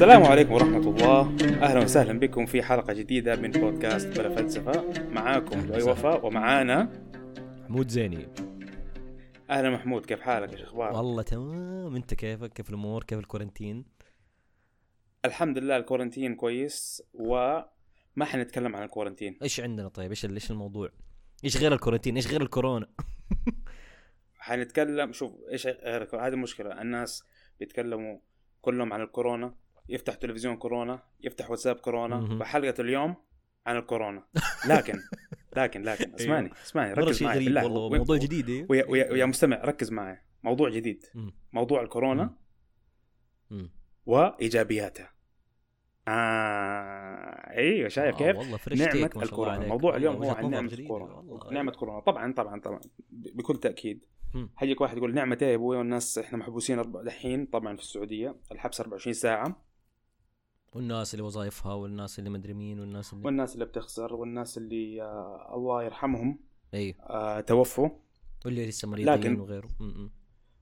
السلام عليكم ورحمة الله. أهلا وسهلا بكم في حلقة جديدة من بودكاست بلا فلسفة. معاكم لؤي وفاء ومعانا محمود زيني. أهلا محمود كيف حالك إيش أخبارك؟ والله تمام. أنت كيفك؟ كيف الأمور؟ كيف ال quarantine؟ الحمد لله ال quarantine كويس وما حنتكلم عن ال quarantine. إيش عندنا طيب؟ إيش إيش الموضوع؟ إيش غير ال quarantine؟ إيش غير الكورونا؟ حنتكلم شوف إيش غير هذه المشكلة الناس بيتكلموا كلهم عن الكورونا. يفتح تلفزيون كورونا يفتح واتساب كورونا مهم. فحلقة اليوم عن الكورونا لكن لكن لكن اسمعني اسمعني مرة ركز معي بالله والله موضوع جديد إيه. ويا, ويا, ويا مستمع ركز معي موضوع جديد. موضوع الكورونا. وايجابياتها آه إيوه شايف آه، كيف؟ والله نعمة الكورونا. موضوع اليوم هو عن نعمة. الكورونا. نعمة كورونا طبعا طبعا طبعا بكل تأكيد. حيجيك واحد يقول نعمة إيه يا أبوي والناس إحنا محبوسين دحين طبعا في السعودية الحبس 24 ساعة والناس اللي وظائفها والناس اللي مدري مين والناس اللي والناس اللي بتخسر والناس اللي آه الله يرحمهم إي. آه توفوا. واللي لسه مريضين لكن- وغيره. مم. مم.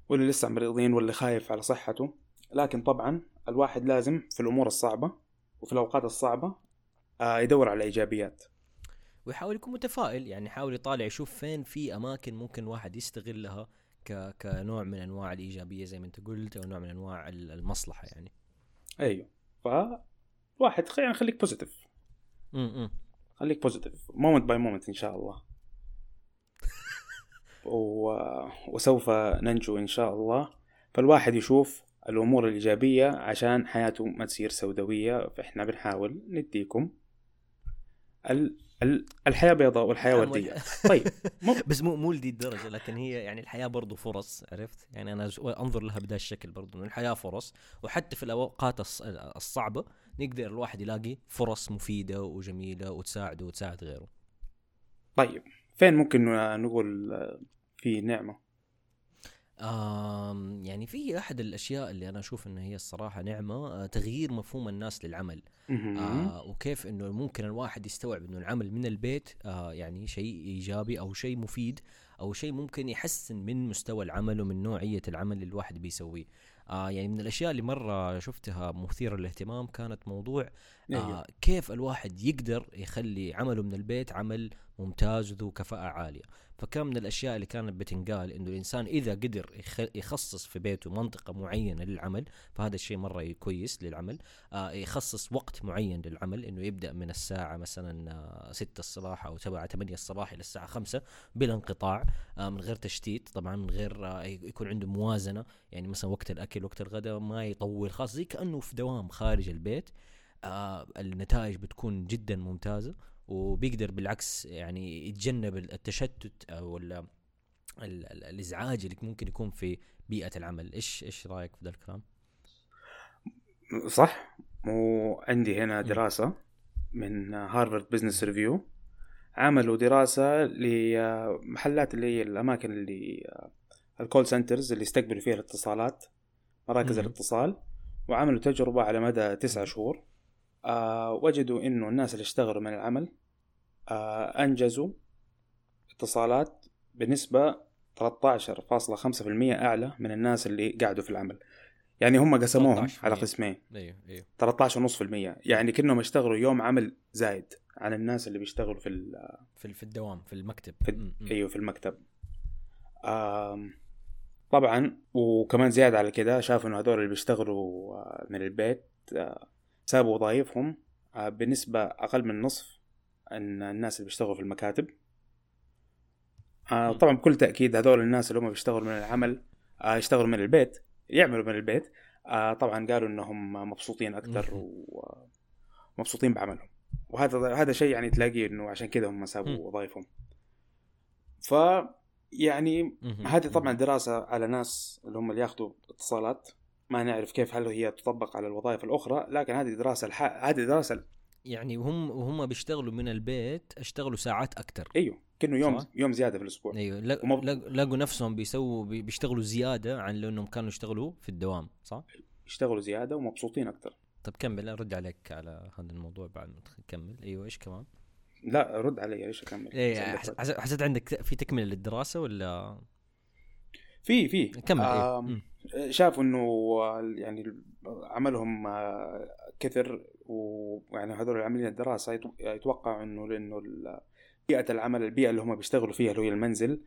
واللي لسه مريضين واللي خايف على صحته. لكن طبعا الواحد لازم في الأمور الصعبة وفي الأوقات الصعبة آه يدور على إيجابيات. ويحاول يكون متفائل يعني يحاول يطالع يشوف فين في أماكن ممكن الواحد يستغلها ك... كنوع من أنواع الإيجابية زي ما أنت قلت أو نوع من أنواع ال- المصلحة يعني. أيوه. فالواحد خ- يعني خليك positive خليك positive moment by moment إن شاء الله. و... وسوف ننجو إن شاء الله. فالواحد يشوف الأمور الإيجابية عشان حياته ما تصير سوداوية فإحنا بنحاول نديكم ال... ال... الحياة بيضاء والحياة وردية. طيب مو... بس مو مو لدي الدرجة لكن هي يعني الحياة برضو فرص عرفت؟ يعني أنا أنظر لها بهذا الشكل برضو إنه الحياة فرص وحتى في الأوقات الص- الصعبة نقدر الواحد يلاقي فرص مفيدة وجميلة وتساعده وتساعد غيره. طيب فين ممكن نقول في نعمة؟ يعني في أحد الأشياء اللي أنا أشوف انها هي الصراحة نعمة آه تغيير مفهوم الناس للعمل. آه وكيف إنه ممكن الواحد يستوعب إنه العمل من البيت آه يعني شيء إيجابي أو شيء مفيد أو شيء ممكن يحسن من مستوى العمل ومن نوعية العمل اللي الواحد بيسويه آه يعني من الأشياء اللي مرة شفتها مثيرة للاهتمام كانت موضوع. آه كيف الواحد يقدر يخلي عمله من البيت عمل ممتاز وذو كفاءة عالية. فكان من الأشياء اللي كانت بتنقال إنه الإنسان إذا قدر يخ- يخصص في بيته منطقة معينة للعمل فهذا الشيء مرة كويس للعمل آه يخصص وقت معين للعمل إنه يبدأ من الساعة مثلا آه 6 الصباح أو 7 8 الصباح إلى الساعة 5 بلا انقطاع آه من غير تشتيت طبعا من غير آه يكون عنده موازنة. يعني مثلا وقت الأكل وقت الغداء ما يطول خاص زي كأنه في دوام خارج البيت آه النتائج بتكون جدا ممتازة. وبيقدر بالعكس يعني يتجنب التشتت أو ال ال ال الإزعاج اللي ممكن يكون في بيئة العمل. إيش إيش رأيك في ذا الكلام؟ صح. وعندي هنا دراسة من Harvard Business Review عملوا دراسة لمحلات اللي هي الأماكن اللي ال call centers اللي يستقبلوا فيها الاتصالات مراكز. الاتصال وعملوا تجربة على مدى تسعة شهور. آه وجدوا إنه الناس اللي اشتغلوا من العمل آه أنجزوا اتصالات بنسبة 13.5% أعلى من الناس اللي قعدوا في العمل. يعني هم قسموهم 13%. على قسمين. أيوه أيوه. 13.5% يعني كأنهم اشتغلوا يوم عمل زايد عن الناس اللي بيشتغلوا في في في الدوام في المكتب. في م- م. أيوه في المكتب. آم طبعا وكمان زيادة على كده شافوا إنه هذول اللي بيشتغلوا آه، من البيت سابوا وظائفهم آه، بنسبة أقل من نصف إن الناس اللي بيشتغلوا في المكاتب آه،. طبعا بكل تأكيد هذول الناس اللي هم بيشتغلوا من العمل آه، يشتغلوا من البيت يعملوا من البيت طبعا قالوا إنهم مبسوطين أكثر. ومبسوطين بعملهم وهذا هذا شيء يعني تلاقيه إنه عشان كذا هم سابوا. وظائفهم ف يعني. هذه طبعا دراسة على ناس اللي هم اللي ياخذوا اتصالات ما نعرف كيف هل هي تطبق على الوظائف الأخرى لكن هذه دراسة الح... هذه دراسة يعني وهم وهم بيشتغلوا من البيت اشتغلوا ساعات أكثر أيوه كأنه يوم صح؟ يوم زيادة في الأسبوع. أيوه لا- ومب- لقوا نفسهم بيسووا بي- بيشتغلوا زيادة عن لو انهم كانوا يشتغلوا في الدوام صح؟ يشتغلوا زيادة ومبسوطين أكثر طب كمل ارد عليك على هذا الموضوع بعد ما تكمل أيوه إيش كمان؟ لا رد علي إيش أكمل؟ إيه حسيت عندك في تكملة للدراسة ولا؟ في في كمل مم. شافوا إنه يعني عملهم آه، كثر ويعني هذول العاملين الدراسة يتو- يتوقعوا إنه لإنه بيئة العمل البيئة اللي هم بيشتغلوا فيها اللي هي المنزل.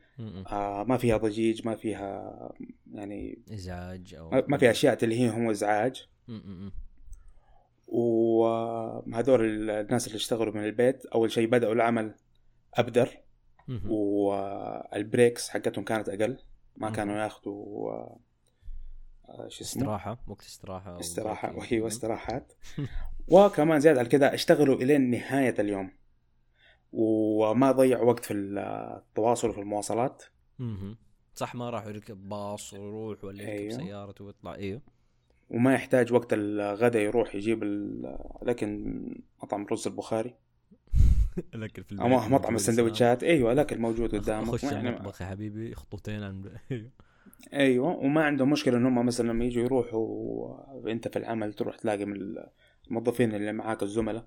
آه، ما فيها ضجيج ما فيها يعني إزعاج أو ما فيها أشياء تلهيهم إزعاج مم. مم. وهذول الناس اللي اشتغلوا من البيت أول شيء بدأوا العمل أبدر. وال breaks حقتهم كانت أقل ما. كانوا ياخذوا آه، شو اسمه استراحة وقت استراحة أو استراحة break. وهي استراحات وكمان زيادة على كذا اشتغلوا إلين نهاية اليوم وما ضيعوا وقت في التواصل وفي المواصلات مم. صح ما راح يركب باص ويروح ولا يركب أيوه. سيارته ويطلع أيوه وما يحتاج وقت الغداء يروح يجيب لكن مطعم رز البخاري الاكل في أو مطعم السندوتشات أيوه الاكل موجود قدامك خش يعني المطبخ يا حبيبي خطوتين عن. أيوه وما عندهم مشكلة إن هم مثلا لما يجوا يروحوا أنت في العمل تروح تلاقي من الموظفين اللي معاك الزملاء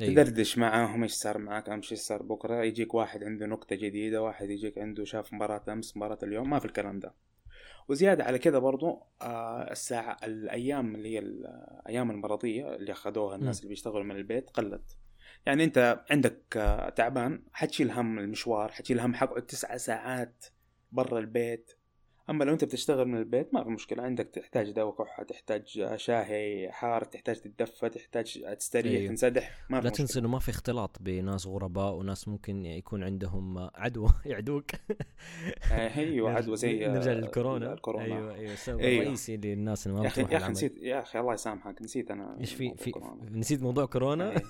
أيوه. تدردش معاهم إيش صار معاك امس إيش صار بكرة يجيك واحد عنده نكتة جديدة واحد يجيك عنده شاف مباراة أمس مباراة اليوم ما في الكلام ده وزيادة على كده برضو آه الساعة الأيام اللي هي الأيام المرضية اللي أخذوها الناس م. اللي بيشتغلوا من البيت قلت يعني انت عندك آه تعبان حتشيل هم المشوار حتشيل هم حقعد تسعة ساعات برا البيت. أما لو أنت بتشتغل من البيت ما في مشكلة عندك تحتاج دواء كحه تحتاج شاي حار تحتاج تتدفى تحتاج تستريح أيوه. تنسدح ما في لا. تنسى إنه ما في اختلاط بناس غرباء وناس ممكن يكون عندهم عدوى يعدوك أيوه عدوى زي نرجع آه، للكورونا الكورونا أيوه أيوه السبب أيوه. الرئيسي للناس اللي ما يا أخي بتروح يا أخي. نسيت يا أخي الله يسامحك نسيت أنا إيش في في. نسيت موضوع كورونا إيه.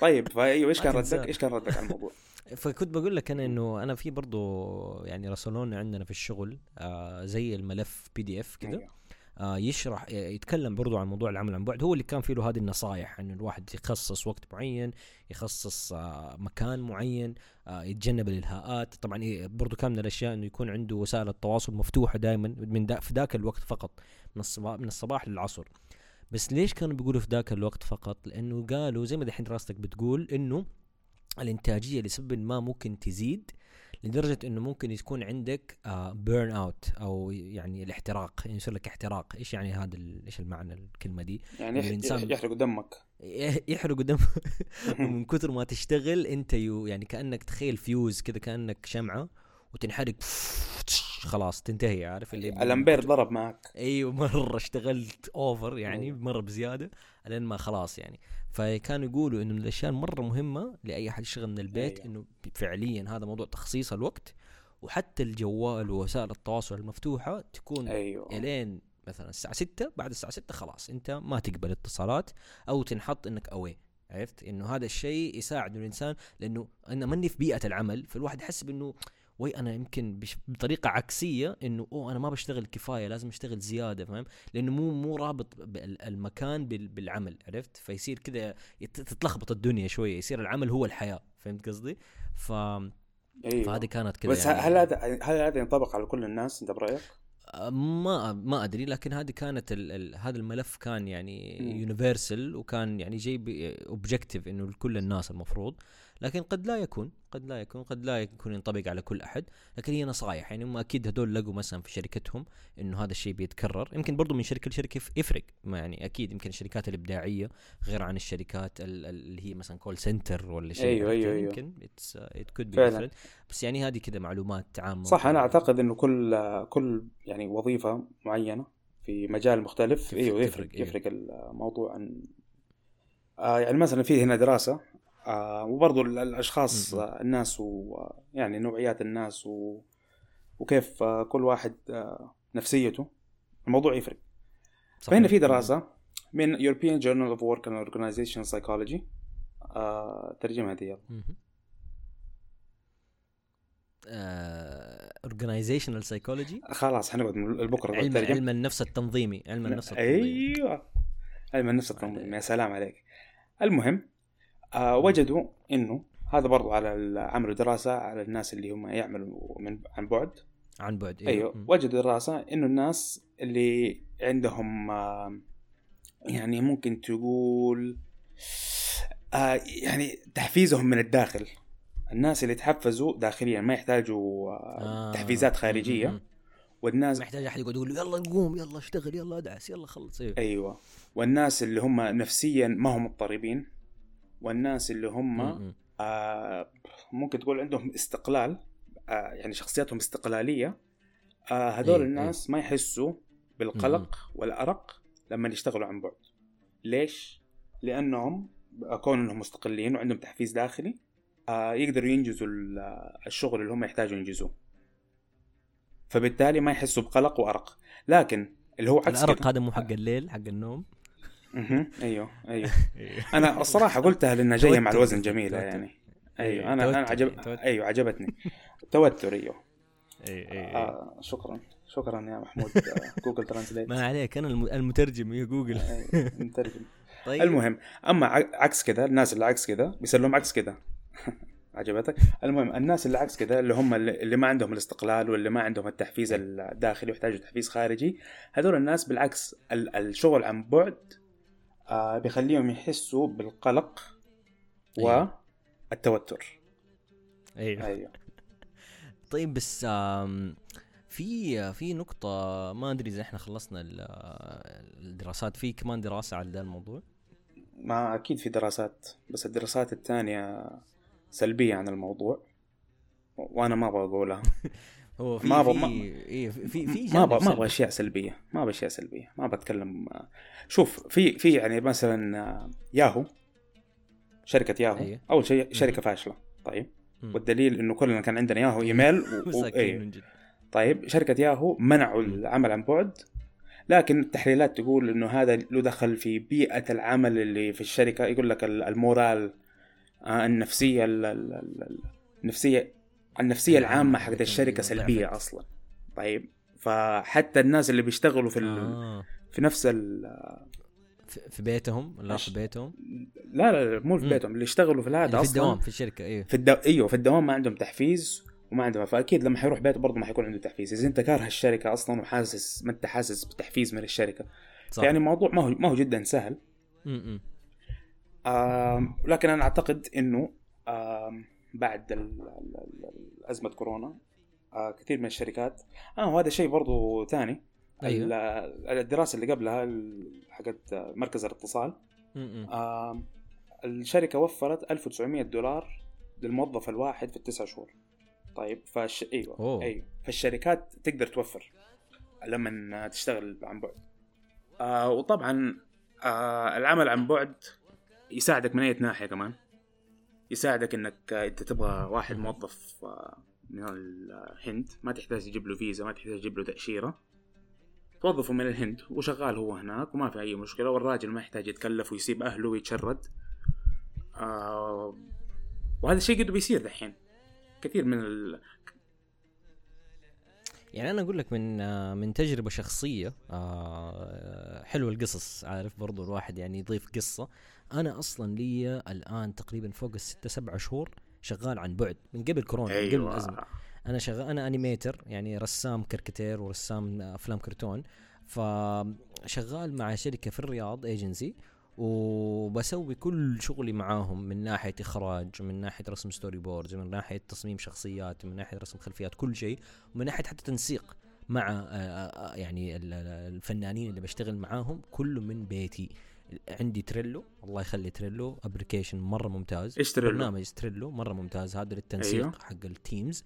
طيب فأيوه إيش كان. ردك؟ إيش كان ردك على الموضوع؟ فكنت بقول لك أنا إنه أنا في برضو يعني رسلونا عندنا في الشغل آه زي الملف بي دي اف كذا أيوه. آه يشرح يتكلم برضو عن موضوع العمل عن بعد. هو اللي كان فيه له هذه النصائح إنه الواحد يخصص وقت معين يخصص آه مكان معين آه يتجنب الإلهاءات. طبعا إيه برضو كان من الأشياء إنه يكون عنده وسائل التواصل مفتوحة دائما من دا في ذاك الوقت فقط من الصباح من الصباح للعصر. بس ليش كانوا بيقولوا في ذاك الوقت فقط؟ لأنه قالوا زي ما دحين دراستك بتقول إنه الإنتاجية لسبب ما ممكن تزيد لدرجة إنه ممكن يكون عندك burn out أو يعني الاحتراق يصير لك احتراق. إيش يعني هذا إيش المعنى الكلمة دي؟ يعني الإنسان- يحرق دمك. يح- يحرق دم. ومن كثر ما تشتغل أنت يو يعني كأنك تخيل فيوز كذا كأنك شمعة. وتنحرق خلاص تنتهي عارف؟ اللي الأمبير ضرب معك. أيوه مرة اشتغلت اوفر يعني أيوة. مرة بزيادة لين ما خلاص يعني. فكانوا يقولوا إنه من الأشياء المرة مهمة لأي أحد يشتغل من البيت أيوة. إنه فعليا هذا موضوع تخصيص الوقت وحتى الجوال ووسائل التواصل المفتوحة تكون أيوه. إلين مثلا الساعة 6 بعد الساعة 6 خلاص أنت ما تقبل اتصالات أو تنحط إنك اوي عرفت؟ إنه هذا الشيء يساعد الإنسان لأنه أنا ماني في بيئة العمل فالواحد يحس بإنه وي أنا يمكن بش بطريقة عكسية انه أوه أنا ما بشتغل كفاية لازم اشتغل زيادة فاهم؟ لأنه مو مو رابط المكان بال- بالعمل عرفت؟ فيصير كذا تتلخبط الدنيا شوية يصير العمل هو الحياة فهمت قصدي؟ ف... أيوه. فهذه كانت كذا بس يعني. هل هذا هل هذا ينطبق على كل الناس؟ أنت برأيك؟ ما ما أدري لكن هذه كانت ال ال هذا الملف كان يعني. يونيفرسال وكان يعني جايب objective إنه لكل الناس المفروض. لكن قد لا يكون قد لا يكون قد لا يكون ينطبق على كل أحد لكن هي نصائح يعني هم أكيد هدول لقوا مثلا في شركتهم إنه هذا الشيء بيتكرر يمكن برضو من شركة لشركة يف- يفرق ما يعني أكيد يمكن الشركات الإبداعية غير عن الشركات ال- ال- اللي هي مثلا call center ولا شيء أيوة، عرفت؟ أيوة، أيوة. يمكن it could فعلاً. بس يعني هذه كذا معلومات عامة صح أنا أعتقد إنه كل كل يعني وظيفة معينة في مجال مختلف أيوه تفرق، يفرق أيوه. يفرق الموضوع عن آه يعني مثلا في هنا دراسة آه وبرضه ال- الأشخاص. آه الناس ويعني نوعيات الناس و وكيف آه كل واحد آه نفسيته الموضوع يفرق. صحيح. فهنا في دراسة من European Journal of Work and Organization Psychology آه ترجمها دي يلا organizational سايكولوجي خلاص حنقعد بكره علم. علم النفس التنظيمي علم النفس التنظيمي. أيوه. علم النفس التنظيم عليك. يا سلام عليك. المهم وجدوا إنه هذا برضو على عملوا دراسة على الناس اللي هم يعملوا من عن بعد. عن بعد أيوه مم. وجدوا دراسة إنه الناس اللي عندهم آه يعني ممكن تقول آه يعني تحفيزهم من الداخل. الناس اللي تحفزوا داخليا ما يحتاجوا آه آه. تحفيزات خارجية. مم. والناس محتاج أحد يقعد يقول له يلا نقوم يلا اشتغل يلا أدعس يلا خلص أيوه أيوه. والناس اللي هم نفسيا ما هم مضطربين. والناس اللي هم. آه ممكن تقول عندهم استقلال آه يعني شخصياتهم استقلالية. آه هذول إيه، الناس ما يحسوا بالقلق والأرق لما يشتغلوا عن بعد. ليش؟ لأنهم كونهم مستقلين وعندهم تحفيز داخلي آه يقدروا ينجزوا ال- الشغل اللي هم يحتاجوا ينجزوه. فبالتالي ما يحسوا بقلق وأرق. لكن اللي هو عكس الأرق هذا مو حق الليل حق النوم. مهم. أيوه أيوه. أنا الصراحة قلتها لأنها جاية مع. الوزن جميلة. يعني. أيوة، أيوه أنا أنا. عجب. أيوه عجبتني. توتر أيوه. اي اي آه شكرا. شكرا يا محمود آه، Google Translate ما عليك أنا الم- المترجم يا جوجل أيوة، مترجم طيب. المهم أما عكس كذا الناس اللي عكس كذا بيصير لهم عكس كذا عجبتك؟ المهم الناس اللي عكس كذا اللي هم اللي ما عندهم الاستقلال واللي ما عندهم التحفيز الداخلي ويحتاجوا تحفيز خارجي هذول الناس بالعكس ال- الشغل عن بعد آه بيخليهم يحسوا بالقلق. والتوتر أيوه. أيوه. طيب بس في في نقطة ما أدري إذا إحنا خلصنا ال- الدراسات. في كمان دراسة على ذا الموضوع؟ ما أكيد في دراسات بس الدراسات الثانية سلبية عن الموضوع وأنا ما أبغى أقولها. هو في ما في إيه في في, في ما أبغى ما. أبغى أشياء سلبية ما أبغى أشياء سلبية ما بتكلم شوف في في يعني مثلا ياهو شركة ياهو أيوة. أول شيء شركة فاشلة طيب. مم. والدليل إنه كلنا كان عندنا ياهو إيميل و... و... جد. طيب شركة ياهو منعوا العمل عن بعد لكن التحليلات تقول إنه هذا له دخل في بيئة العمل اللي في الشركة. يقول لك ال- المورال آه، النفسية ال- ال- ال- النفسية النفسية العامة العامه حقت الشركة. سلبية أصلا طيب فحتى الناس اللي بيشتغلوا في ال... آه. في نفس ال... في بيتهم لا إيش؟ في بيتهم لا لا لا، مو في. بيتهم اللي يشتغلوا في الهذا اللي في أصلا الدوام في الشركة أيوه في الدو... أيوه في الدوام ما عندهم تحفيز وما عندهم فأكيد لما حيروح بيته برضه ما حيكون عنده تحفيز إذا أنت كاره الشركة أصلا وحاسس ما أنت حاسس بتحفيز من الشركة صح يعني الموضوع ما هو ما هو جدا سهل م-م. آم لكن أنا أعتقد إنه آم بعد أزمة كورونا. آه كثير من الشركات. آه وهذا شيء برضو ثاني. أيوه. ال- الدراسة اللي قبلها حقت مركز الاتصال. آم الشركة وفرت 1900 دولار للموظف الواحد في التسع شهور. طيب فش أيوه أوه. أيوه. فالشركات تقدر توفر لما تشتغل عن بعد. آه وطبعا آه العمل عن بعد يساعدك من أي ناحية كمان. يساعدك إنك إنت تبغى واحد موظف آه، من الهند. ما تحتاج تجيب له فيزا ما تحتاج تجيب له تأشيرة. توظفه من الهند وشغال هو هناك وما في أي مشكلة. والراجل ما يحتاج يتكلف ويسيب أهله ويتشرد. آه وهذا الشيء قد بيصير دحين. كثير من ال... يعني أنا أقول لك من آه، من تجربة شخصية آه، حلو القصص عارف؟ برضو الواحد يعني يضيف قصة. أنا أصلا لي الآن تقريبا فوق الستة سبعة شهور شغال عن بعد من قبل كورونا من قبل أيوه. الأزمة. أنا شغال أنا animator يعني رسام كاريكاتير ورسام أفلام كرتون. فشغال مع شركة في الرياض ايجنسي وبسوي كل شغلي معاهم من ناحية إخراج من ناحية رسم storyboards من ناحية تصميم شخصيات من ناحية رسم خلفيات كل شيء ومن ناحية حتى تنسيق مع آه، آه، يعني ال- ال- الفنانين اللي بشتغل معاهم كله من بيتي. عندي Trello. الله يخلي Trello. application مرة ممتاز. إيش Trello؟ برنامج Trello مرة ممتاز. هذا للتنسيق أيوه. حق ال teams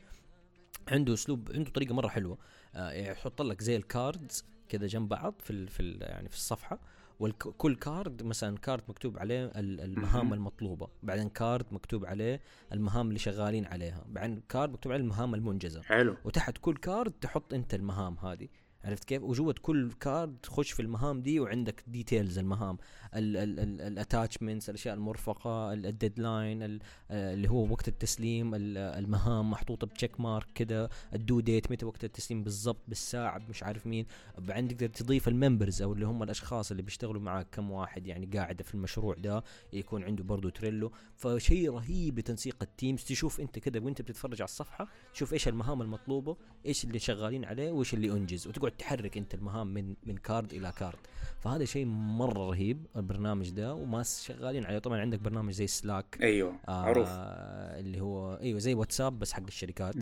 عنده أسلوب عنده طريقة مرة حلوة. آه يحط لك زي ال cards كذا جنب بعض في ال في ال يعني في الصفحة. وكل card مثلا card مكتوب عليه ال- المهام. المطلوبة. بعدين card مكتوب عليه المهام اللي شغالين عليها. بعدين card مكتوب عليه المهام المنجزة. حلو. وتحت كل card تحط أنت المهام هذه. عرفت كيف؟ وجوة كل card تخش في المهام دي وعندك details المهام. ال attachments الأشياء المرفقة ال deadline اللي هو وقت التسليم ال- المهام محطوطة ب check mark كده ال due date متى وقت التسليم بالضبط بالساعة مش عارف مين. بعدين تقدر تضيف ال members أو اللي هم الأشخاص اللي بيشتغلوا معاك كم واحد يعني قاعدة في المشروع ده يكون عنده برضه Trello. فشيء رهيب لتنسيق ال teams تشوف أنت كده وأنت بتتفرج على الصفحة تشوف إيش المهام المطلوبة إيش اللي شغالين عليه وإيش اللي أنجز. وتقعد تحرك انت المهام من من card إلى card. فهذا شيء مرة رهيب البرنامج ده وما شغالين عليه. طبعا عندك برنامج زي Slack أيوه آه معروف. اللي هو أيوه زي واتساب بس حق الشركات.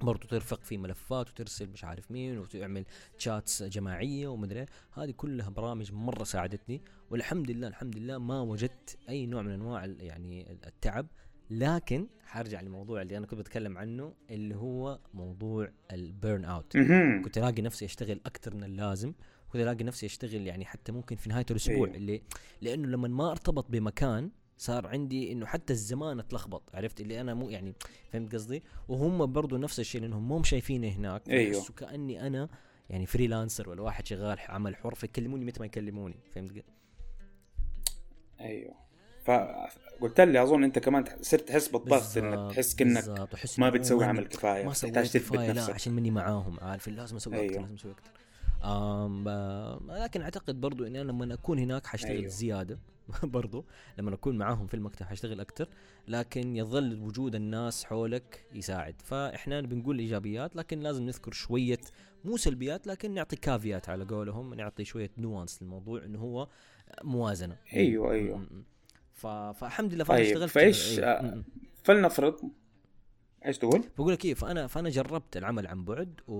برضو ترفق في ملفات وترسل مش عارف مين وتعمل شاتس جماعية ومدري إيه. هذه كلها برامج مرة ساعدتني. والحمد لله الحمد لله ما وجدت أي نوع من أنواع يعني التعب. لكن حرجع للموضوع اللي أنا كنت بتكلم عنه اللي هو موضوع البيرن آوت. كنت ألاقي نفسي أشتغل أكثر من اللازم كنت ألاقي نفسي أشتغل يعني حتى ممكن في نهاية الأسبوع أيوه. اللي لأنه لما ما أرتبط بمكان صار عندي إنه حتى الزمان أتلخبط عرفت اللي أنا مو يعني فهمت قصدي وهم برضو نفس الشيء لأنهم مو شايفيني هناك. فيحسوا كأني أنا يعني freelancer ولا واحد شغال عمل حر فيكلموني متى ما يكلموني فهمت قصدي؟ إيوه فقلت لي أظن أنت كمان صرت تحس بالضغط إنك تحس وأحس ما بتسوي عمل كفاية ما تحتاج تثبت كفاية لا نفسك عشان مني معاهم عارف لازم أسوي أكثر أيوه. لازم أسوي أكثر آم لكن أعتقد برضو إني أنا لما أكون هناك حاشتغل أيوه. زيادة برضو لما أكون معاهم في المكتب حاشتغل أكثر لكن يظل وجود الناس حولك يساعد فإحنا بنقول إيجابيات لكن لازم نذكر شوية مو سلبيات لكن نعطي كافيات على قولهم نعطي شوية نوانس للموضوع إنه هو موازنة. م- م- ف... فالحمد لله فأنا طيب، اشتغلت فإيش- أيوه. م- م. فلنفرض إيش تقول؟ بقول لك إيه فانا فأنا جربت العمل عن بعد و-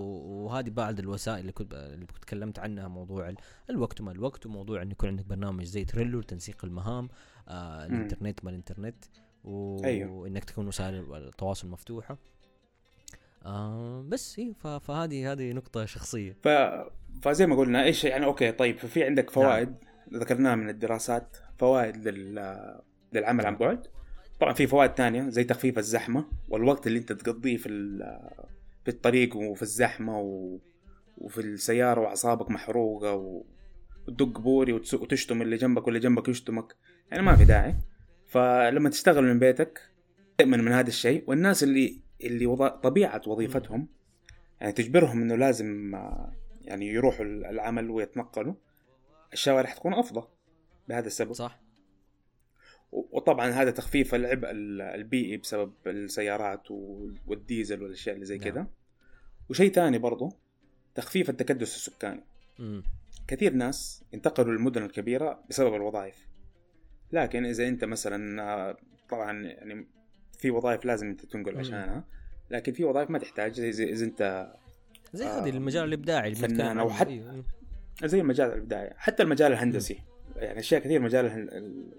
وهذه بعض الوسائل اللي كنت اللي كنت تكلمت عنها موضوع ال- الوقت وما الوقت وموضوع انه يكون عندك برنامج زي Trello لتنسيق المهام آه. الإنترنت ما الإنترنت و... أيوه. وإنك تكون وسائل التواصل مفتوحة آه بس إيه ف- فهذه هذه نقطة شخصية ف... فزي ما قلنا إيش يعني okay طيب ففي عندك فوائد نعم. ذكرناها من الدراسات فوائد لل... للعمل عن بعد طبعا في فوائد تانية زي تخفيف الزحمة والوقت اللي انت تقضيه في. في الطريق وفي الزحمة. وفي السيارة وأعصابك محروقة. وتدق بوري. وتشتم اللي جنبك واللي جنبك يشتمك يعني ما في داعي فلما تشتغل من بيتك تأمن من هذا الشيء والناس اللي اللي وض... طبيعة وظيفتهم يعني تجبرهم إنه لازم يعني يروحوا العمل ويتنقلوا الشوارع حتكون أفضل بهذا السبب صح وطبعا هذا تخفيف العبء ال- البيئي بسبب السيارات وال- والديزل والأشياء اللي زي نعم. كذا وشيء ثاني برضو تخفيف التكدس السكاني مم. كثير ناس انتقلوا للمدن الكبيرة بسبب الوظائف لكن إذا أنت مثلا آه، طبعا يعني في وظائف لازم أنت تنقل مم. عشانها لكن في وظائف ما تحتاج زي, إذا أنت زي آه، هذه المجال الإبداعي اللي فنان عنه. حتى- أيوه. زي المجال الإبداعي حتى المجال الهندسي يعني أشياء كثير مجال ال-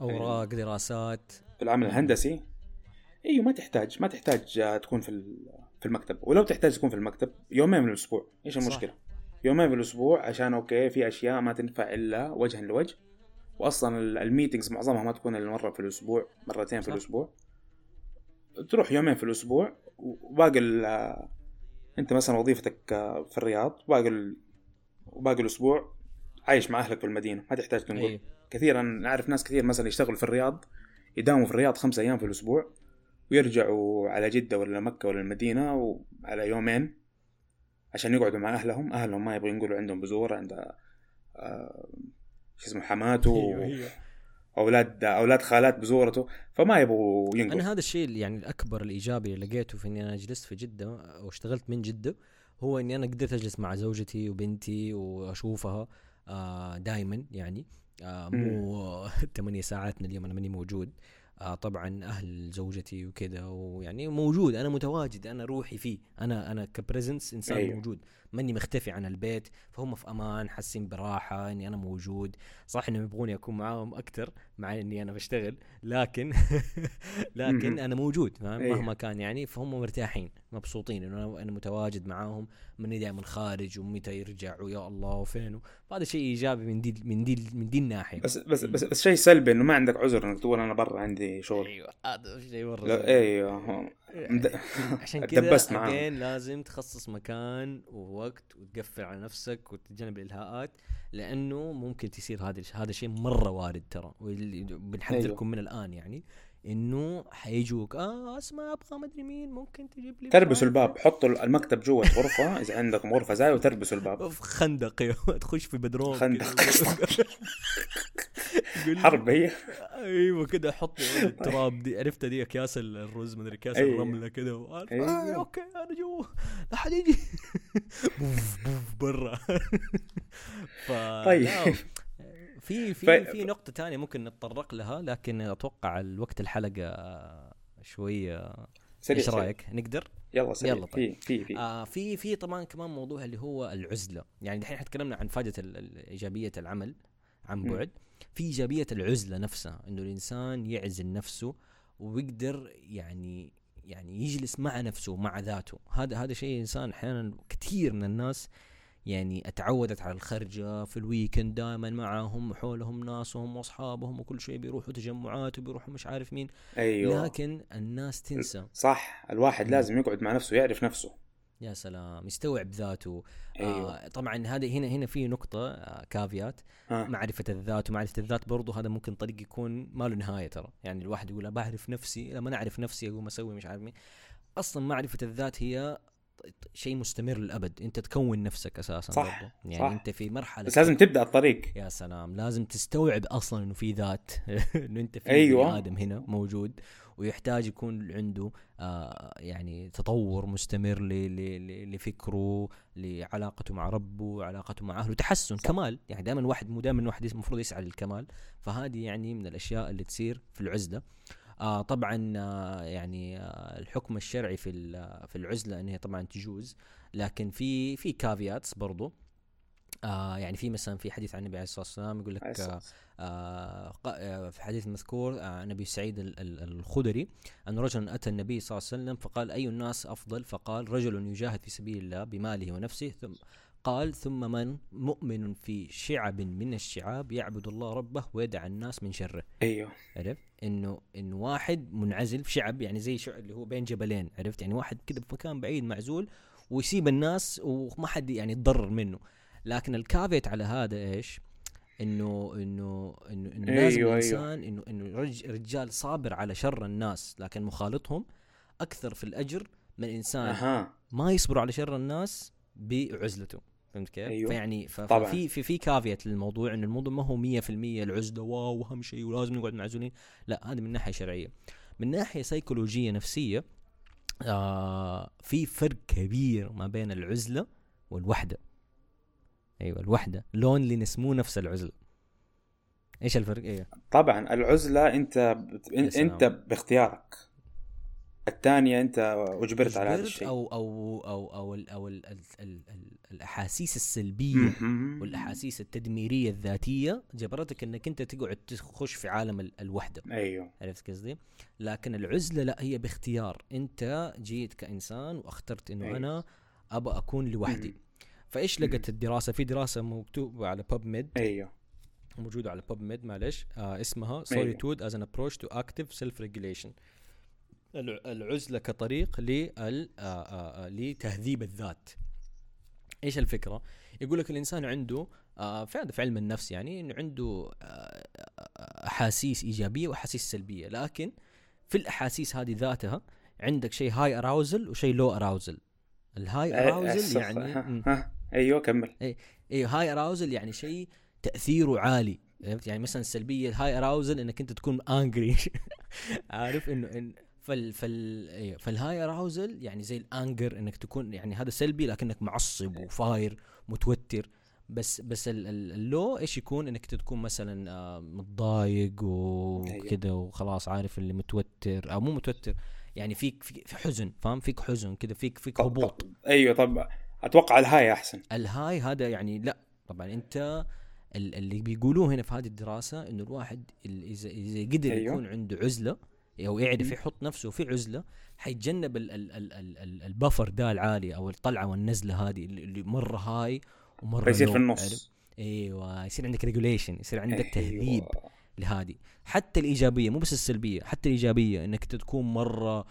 أوراق دراسات. في العمل الهندسي. إيوه ما تحتاج ما تحتاج آه، تكون في في المكتب. ولو تحتاج تكون في المكتب يومين من الأسبوع. إيش صح. المشكلة؟ يومين في الأسبوع عشان okay في أشياء ما تنفع إلا وجها لوجه. واصلا ال- ال meetings معظمها ما تكون إلا مرة في الأسبوع مرتين في صح. الأسبوع. تروح يومين في الأسبوع وباقي ال- آه، أنت مثلا وظيفتك آه، في الرياض باقي وباقي الأسبوع عايش مع أهلك في المدينة ما تحتاج تنقل. أيوه. كثيرا نعرف ناس كثير مثلا يشتغلوا في الرياض يداوموا في الرياض خمسة أيام في الأسبوع ويرجعوا على جدة ولا مكة ولا المدينة وعلى يومين عشان يقعدوا مع أهلهم. أهلهم ما يبغوا ينقلوا عندهم بزور عند آه، شو اسمه حماته أيوه أيوه أولاد أولاد خالات بزورته. فما يبغوا ينقلوا. أنا هذا الشيء يعني الأكبر الإيجابي اللي لقيته في إني أنا جلست في جدة واشتغلت من جدة هو إني أنا قدرت أجلس مع زوجتي وبنتي وأشوفها. دائما يعني. آه مو ثمانية ساعات من اليوم أنا ماني موجود. آه طبعا أهل زوجتي وكذا ويعني موجود أنا متواجد أنا روحي فيه. أنا أنا كبريزنس إنسان. أيوه. موجود. ماني مختفي عن البيت فهم في أمان حاسين براحة إني أنا موجود. صح إنهم يبغوني أكون معاهم أكثر مع إني أنا بشتغل لكن لكن. أنا موجود فاهم أيوه. مهما كان يعني فهم مرتاحين مبسوطين إنه أنا متواجد معاهم مني دائما خارج ومتى يرجع ويا الله وفين فهذا شيء إيجابي من دي من دي من دي الناحية بس بس بس, بس شيء سلبي إنه ما عندك عذر إنك تقول أنا برا عندي شغل أيوه هذا شيء مره. أيوه مد- عشان كذا again لازم تخصص مكان ووقت وتقفل على نفسك وتتجنب الإلهاءات لأنه ممكن تصير هذا هذا شيء مرة وارد ترى بنحذركم أيوه. من الآن يعني إنه حيجوك آه اسمع أبغى ما ادري مين ممكن تجيب لي تربسوا الباب حطوا المكتب جوا غرفة إذا عندكم غرفة زاوية وتربسوا الباب في خندق تخش في بدروم خندق. حرب هي أيوه كده حط التراب دي عرفت دي أكياس الرز مدري أكياس أيوه. الرملة كده أيوه. آه أوكي أنا جوا لا حد يجي بوف بوف برا ف طيب. في في في نقطة ثانية ممكن نتطرق لها لكن أتوقع الوقت الحلقة شوية سريع إيش. رأيك نقدر يلا سريع يلا طيب. في في في آه في في طبعا كمان موضوع اللي هو العزلة يعني الحين إحنا تكلمنا عن فائده إيجابية العمل عن. بعد في إيجابية العزلة نفسها إنه الإنسان يعزل نفسه ويقدر يعني يعني يجلس مع نفسه مع ذاته. هذا هذا شيء إنسان أحيانا كثير من الناس يعني أتعودت على الخرجة في الويكند دائما معهم حولهم ناسهم وأصحابهم وكل شيء بيروحوا تجمعات وبيروحوا مش عارف مين. أيوه. لكن الناس تنسى. صح. الواحد. لازم يقعد مع نفسه يعرف نفسه. يا سلام يستوعب ذاته. أيوه. آه طبعا هذا هنا هنا في نقطة آه كافيات. ها. معرفة الذات ومعرفة الذات برضو هذا ممكن طريق يكون ما له نهاية ترى. يعني الواحد يقول بعرف نفسي لما أنا أعرف نفسي أقوم أسوي مش عارف مين. أصلا معرفة الذات هي شيء مستمر للأبد. أنت تكون نفسك أساسا صح، برضو. يعني صح. أنت في مرحلة بس لازم تبدأ الطريق. يا سلام لازم تستوعب أصلا إنه في ذات. إنه أنت في أيوة. آدم هنا موجود. ويحتاج يكون عنده آه يعني تطور مستمر لفكره لعلاقته مع ربه علاقته مع أهله تحسن صح. كمال. يعني دائما الواحد مو دائما الواحد المفروض يسعى للكمال. فهذه يعني من الأشياء اللي تصير في العزلة. آه طبعا آه يعني آه الحكم الشرعي في في العزلة انها طبعا تجوز. لكن في في كافياتس برضو. آه يعني في مثلا في حديث عن النبي عليه الصلاة والسلام يقول لك آه آه آه في حديث مذكور آه عن أبي سعيد ال- ال- الخدري أن رجلا أتى النبي صلى الله عليه وسلم فقال أي الناس أفضل؟ فقال رجل يجاهد في سبيل الله بماله ونفسه. ثم قال ثم من مؤمن في شعب من الشعاب يعبد الله ربه ويدع الناس من شره. أيوه. عرفت؟ إنه انه واحد منعزل في شعب يعني زي شعب اللي هو بين جبلين عرفت؟ يعني واحد كذا في مكان بعيد معزول ويسيب الناس وما حد يعني يتضرر منه. لكن ال caveat على هذا إيش إنه إنه إنه, إنه أيوة، لازم أيوة. الإنسان إنه إنه رج رجال صابر على شر الناس لكن مخالطهم أكثر في الأجر من إنسان أها ما يصبر على شر الناس بعزلته فهمت كيف؟ أيوة. فيعني. ففي في في caveat للموضوع إنه الموضوع ما هو 100% العزلة واو واهم شيء ولازم نقعد معزولين لا هذا من ناحية شرعية من ناحية سيكولوجية نفسية آه في فرق كبير ما بين العزلة والوحدة أيوه الوحدة لونلينس مو نفس العزلة. إيش الفرق؟ أيوه طبعا العزلة أنت بت... أنت باختيارك. الثانية أنت أجبرت على هذا أجبرت الشيء. أو أو أو أو, ال أو ال ال ال ال الأحاسيس السلبية. والأحاسيس التدميرية الذاتية جبرتك إنك أنت تقعد تخش في عالم ال- الوحدة. أيوه. عرفت قصدي؟ لكن العزلة لا هي باختيار. أنت جيت كإنسان وأخترت إنه أيوة. أنا ابى أكون لوحدي. فايش لقت الدراسة؟ في دراسة مكتوبة على باب ميد أيوه. موجودة على باب ميد معلش. آه اسمها as an approach to active self regulation الع- العزلة كطريق لل آه، آه، آه، لتهذيب الذات. إيش الفكرة؟ يقول لك الإنسان عنده آه، في هذا في علم النفس يعني انه عنده أحاسيس إيجابية وأحاسيس سلبية. لكن في الأحاسيس هذه ذاتها عندك شيء high arousal وشيء low arousal ال high arousal يعني. أيوه كمل. أيوه high arousal يعني شيء تأثيره عالي. عرفت؟ يعني مثلا السلبية high arousal إنك أنت تكون angry عارف؟ إنه إن فال فال أيوة، فال high arousal يعني زي ال anger إنك تكون يعني هذا سلبي لكنك معصب وفاير متوتر. بس بس ال- ال- ال low إيش يكون؟ إنك تكون مثلا آه، متضايق وكذا وخلاص عارف اللي متوتر أو مو متوتر. يعني فيك في في حزن فاهم؟ فيك حزن كذا فيك فيك هبوط. أيوه طب أتوقع ال high أحسن ال high هذا يعني لا طبعا أنت ال- اللي بيقولوه هنا في هذه الدراسة إنه الواحد ال- إذا إذا قدر أيوه. يكون عنده عزلة أو يعرف. يحط نفسه في عزلة حيتجنب ال- ال- ال- ال- ال- ال buffer ده العالي أو الطلعة والنزلة هذه اللي مرة high ومرة فيصير low، في؟ النص إيوه يصير عندك regulation يصير عندك تهذيب أيوة. لهذه حتى الإيجابية مو بس السلبية حتى الإيجابية إنك تكون مرة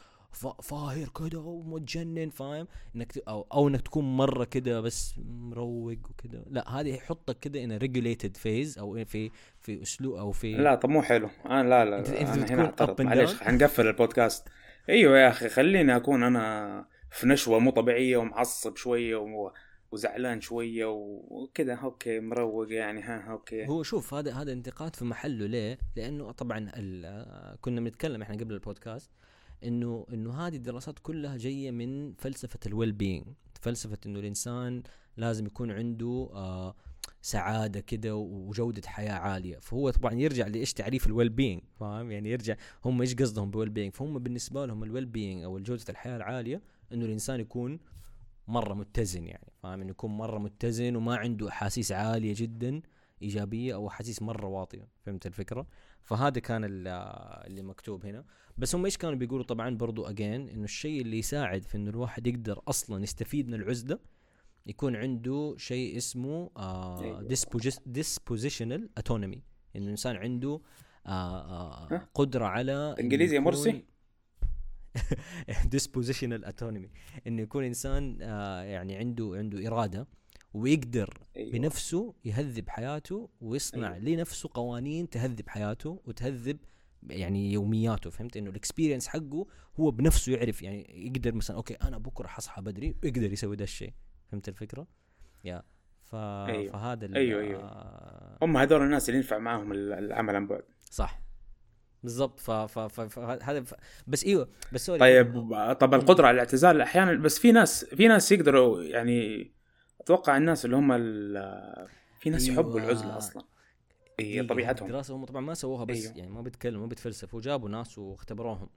فاهر كده ومتجنن فاهم؟ إنك. أو أو إنك تكون مرة كده بس مروق وكده. لا هذه يحطك كده in regulated phase أو في في أسلوب أو في لا طب مو حلو. أنا لا لا, لا أنت أنا بتكون هنا أعترض. down؟ حنقفل البودكاست. إيوه يا أخي خليني أكون أنا في نشوة مو طبيعية ومعصب شوية و... وزعلان شوية وكذا okay مروق يعني. ها okay. هو شوف هذا هذا انتقاد في محله ليه؟ لأنه طبعا ال- كنا بنتكلم إحنا قبل البودكاست إنه إنه هذه الدراسات كلها جاية من فلسفة ال well-being فلسفة إنه الإنسان لازم يكون عنده آه سعادة كده وجودة حياة عالية. فهو طبعا يرجع لإيش؟ تعريف ال well-being فاهم؟ يعني يرجع هم إيش قصدهم بال well-being فهم بالنسبة لهم ال well-being أو جودة الحياة العالية إنه الإنسان يكون مرة متزن يعني فاهم؟ إنه يكون مرة متزن وما عنده أحاسيس عالية جدا إيجابية أو أحاسيس مرة واطية. فهمت الفكرة؟ فهذا كان ال- اللي مكتوب هنا بس هم إيش كانوا بيقولوا طبعا برضو again إنه الشيء اللي يساعد في إنه الواحد يقدر أصلا يستفيد من العزلة يكون عنده شيء اسمه آه أيوة. dispositional autonomy إنه الانسان عنده آه آه؟ قدرة على إنه إنجليزي يا مرسي؟ dispositional autonomy إنه يكون إنسان آه يعني عنده عنده إرادة ويقدر أيوة. بنفسه يهذب حياته ويصنع أيوة. لنفسه قوانين تهذب حياته وتهذب يعني يومياته فهمت إنه ال experience حقه هو بنفسه يعرف يعني يقدر مثلا okay أنا بكرة حصحى بدري ويقدر يسوي ده الشيء فهمت الفكرة؟ يا ف... أيوة. فهذا أيوة، أيوة. آه، هم هذول الناس اللي ينفع معاهم ال- العمل عن بعد صح بالضبط ف... ف... ف... ف... هذا ف... بس إيوه بس سوري طيب طب القدرة على الاعتزال أحيانا بس في ناس في ناس يقدروا يعني أتوقع الناس اللي هم ال- في ناس يحبوا أيوة. العزلة أصلا هي دقيقة، طبيعتهم الدراسة هم طبعا ما سووها بس أيوه. يعني ما بيتكلموا ما بيتفلسفوا جابوا ناس واختبروهم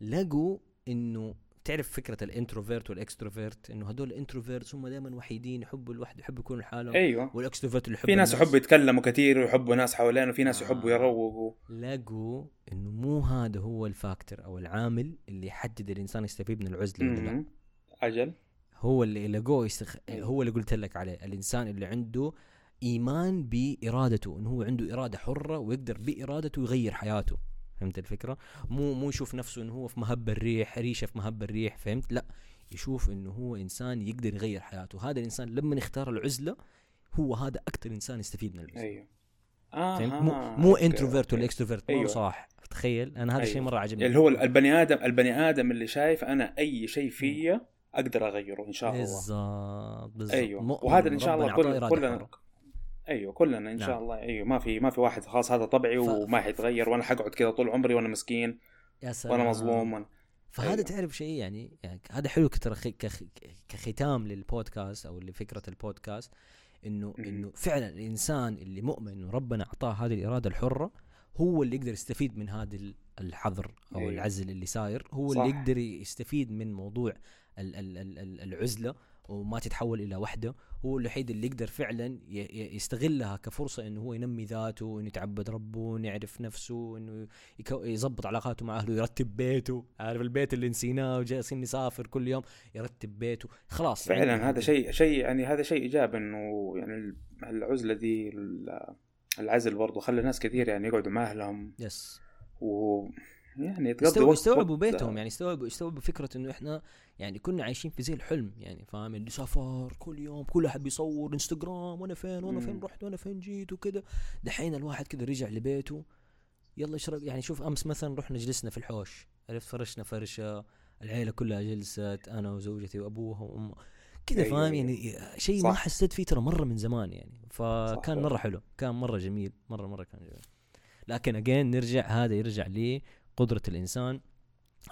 لقوا إنه تعرف فكرة ال introvert وال extrovert إنه هدول ال introverts هم دائما وحيدين يحبوا الوحدة يحبوا يكونوا لحالهم أيوه وال extrovert اللي في يحبوا ناس. يحبوا يتكلموا كثير ويحبوا ناس حوالينه وفي ناس يحبوا آه. يروقوا لقوا إنه مو هذا هو ال factor أو العامل اللي يحدد الإنسان يستفيد من العزلة ولا لا. أجل هو اللي لقوه يستخ... أيوه. هو اللي قلت لك عليه الإنسان اللي عنده إيمان بإرادته انه هو عنده إرادة حرة ويقدر بإرادته يغير حياته. فهمت الفكرة؟ مو مو يشوف نفسه انه هو في مهب الريح ريشه في مهب الريح فهمت؟ لا يشوف انه هو إنسان يقدر يغير حياته. هذا الإنسان لما يختار العزلة هو هذا أكثر إنسان يستفيد من العزلة. أيوه. آه. فهمت مو مو introvert ولا extrovert. أيوه. صح تخيل أنا هذا الشيء أيوه. مرة عجبني. اللي هو البني آدم البني آدم اللي شايف أنا أي شيء فيا أقدر أغيره إن شاء الله بالضبط بالضبط أيوه وهذا إن شاء الله كل كلنا. أيوه كلنا إن نعم. شاء الله أيوه ما في ما في واحد خلاص هذا طبعي ف- وما حيتغير وأنا حقعد كذا طول عمري وأنا مسكين يا سلام وأنا مظلوم وأنا... فهذا أيوه. تعرف شيء يعني, يعني هذا حلو ترى كختام للبودكاست أو لفكرة البودكاست انه. إنه فعلا الإنسان اللي مؤمن انه ربنا أعطاه هذه الإرادة الحرة هو اللي يقدر يستفيد من هذا ال- الحظر أو أيوه. العزل اللي صاير. هو صح. اللي يقدر يستفيد من موضوع ال- ال- ال- ال- العزلة وما تتحول إلى وحدة. هو الوحيد اللي يقدر فعلا يستغلها كفرصة إنه هو ينمي ذاته وإنه يتعبد ربه وإنه يعرف نفسه انه يظبط علاقاته مع أهله يرتب بيته. عارف البيت اللي نسيناه وجالسين نسافر كل يوم يرتب بيته. خلاص. فعلا عنده هذا شيء شيء يعني هذا شيء إيجابي إنه يعني العزلة دي العزل برضه خلى ناس كثير يعني يقعدوا مع أهلهم. يس و يعني تقضي يستوعبوا بيتهم يعني يستوعبوا يستوعبوا فكرة إنه إحنا يعني كنا عايشين في زي الحلم يعني فاهم؟ اللي سفر كل يوم كل أحد بيصور إنستغرام وأنا فين؟ وأنا فين. رحت؟ وأنا فين جيت؟ وكذا دحين الواحد كذا رجع لبيته. يلا اشرب يعني شوف أمس مثلا رحنا جلسنا في الحوش. عرفت؟ فرشنا فرشة العيلة كلها جلست أنا وزوجتي وابوها وامها كذا أيوة، فاهم؟ أيوة. يعني شيء ما. حسيت فيه ترى مرة من زمان يعني. فكان. مرة حلو كان مرة جميل مرة مرة كان جميل. لكن اجين نرجع هذا يرجع لقدره الإنسان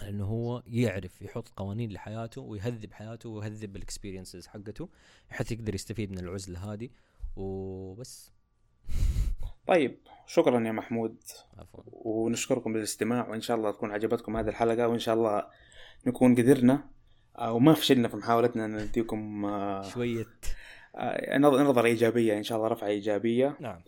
إنه هو يعرف يحط قوانين لحياته ويهذب حياته ويهذب الاكسبيرينسز حقته حتى يقدر يستفيد من العزلة هذه. وبس. طيب شكرا يا محمود. عفوا. ونشكركم بالاستماع وإن شاء الله تكون عجبتكم هذه الحلقة وإن شاء الله نكون قدرنا أو ما فشلنا في محاولتنا إن نديكم آه، شوية. آه، نظ- نظرة إيجابية إن شاء الله رفعة إيجابية. نعم.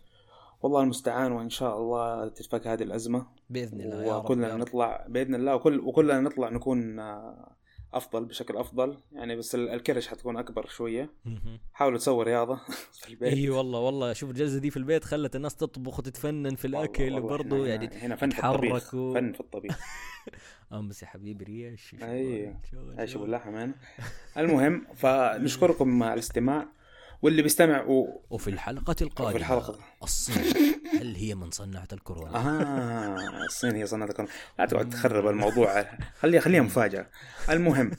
والله المستعان وإن شاء الله تتفك هذه الأزمة. بإذن الله يا وكلنا يا رب. نطلع بإذن الله وكل وكلنا نطلع نكون آه، أفضل بشكل أفضل. يعني بس ال- الكرش حتكون أكبر شوية. حاولوا تسووا رياضة في البيت. إي والله والله. شوف الجلسة دي في البيت خلت الناس تطبخ وتتفنن في الأكل وبرضه يعني هنا فن في الطبيخ. يتحركوا. فن في الطبيخ. امس يا حبيبي ريش شغال. باللحم أنا المهم فنشكركم على الاستماع. واللي بيستمع و... وفي الحلقة القادمة وفي الحلقة. الصين. هل هي من صنعت الكورونا؟ آه الصين هي صنعت الكورونا. لا تقعد تخرب الموضوع. خليها خليها مفاجأة. المهم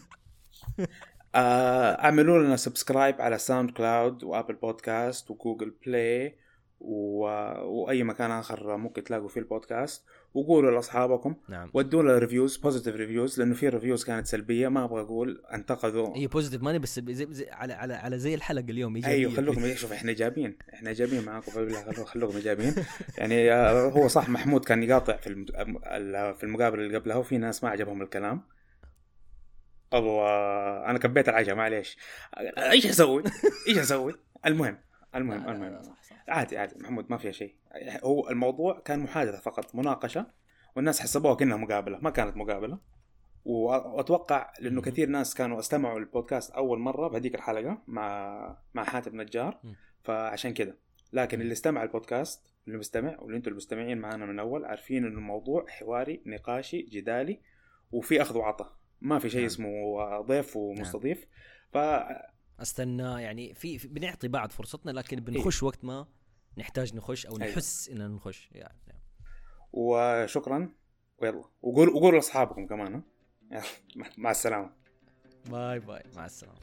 آه، اعملوا لنا subscribe على SoundCloud و Apple Podcast و Google Play و... وأي مكان آخر ممكن تلاقوا فيه البودكاست وقولوا لأصحابكم نعم. ودوا له reviews positive reviews لأنه في reviews كانت سلبية ما أبغى أقول انتقدوا. هي بوزيتيف ماني بس زي زي على على على زي الحلقة اليوم إيجابية. أيوه خلوكم شوف إحنا ايجابيين إحنا ايجابيين معاكم خلوكم ايجابيين يعني آه، هو صح محمود كان يقاطع في في المقابلة اللي قبلها وفي ناس ما عجبهم الكلام. الله أنا كبيت العشاء معليش. إيش أسوي؟ إيش أسوي؟ المهم. المهم المهم صح صح عادي عادي محمود ما فيها شيء. هو الموضوع كان محادثة فقط مناقشة والناس حسبوها كأنها مقابلة ما كانت مقابلة. وأتوقع لأنه. كثير ناس كانوا استمعوا البودكاست أول مرة بهذيك الحلقة مع مع حاتم نجار. فعشان كذا لكن اللي استمع البودكاست اللي مستمع واللي أنتم المستمعين معنا من اول عارفين إنه الموضوع حواري نقاشي جدالي وفي أخذ وعطاء. ما في شيء نعم. اسمه ضيف ومستضيف. ف أستنى يعني في, في بنعطي بعض فرصتنا لكن بنخش وقت ما نحتاج نخش أو أيوة. نحس اننا نخش يعني. وشكرا. ويلا. وقولوا وقولوا لأصحابكم كمان ها. مع السلامة. باي باي. مع السلامة.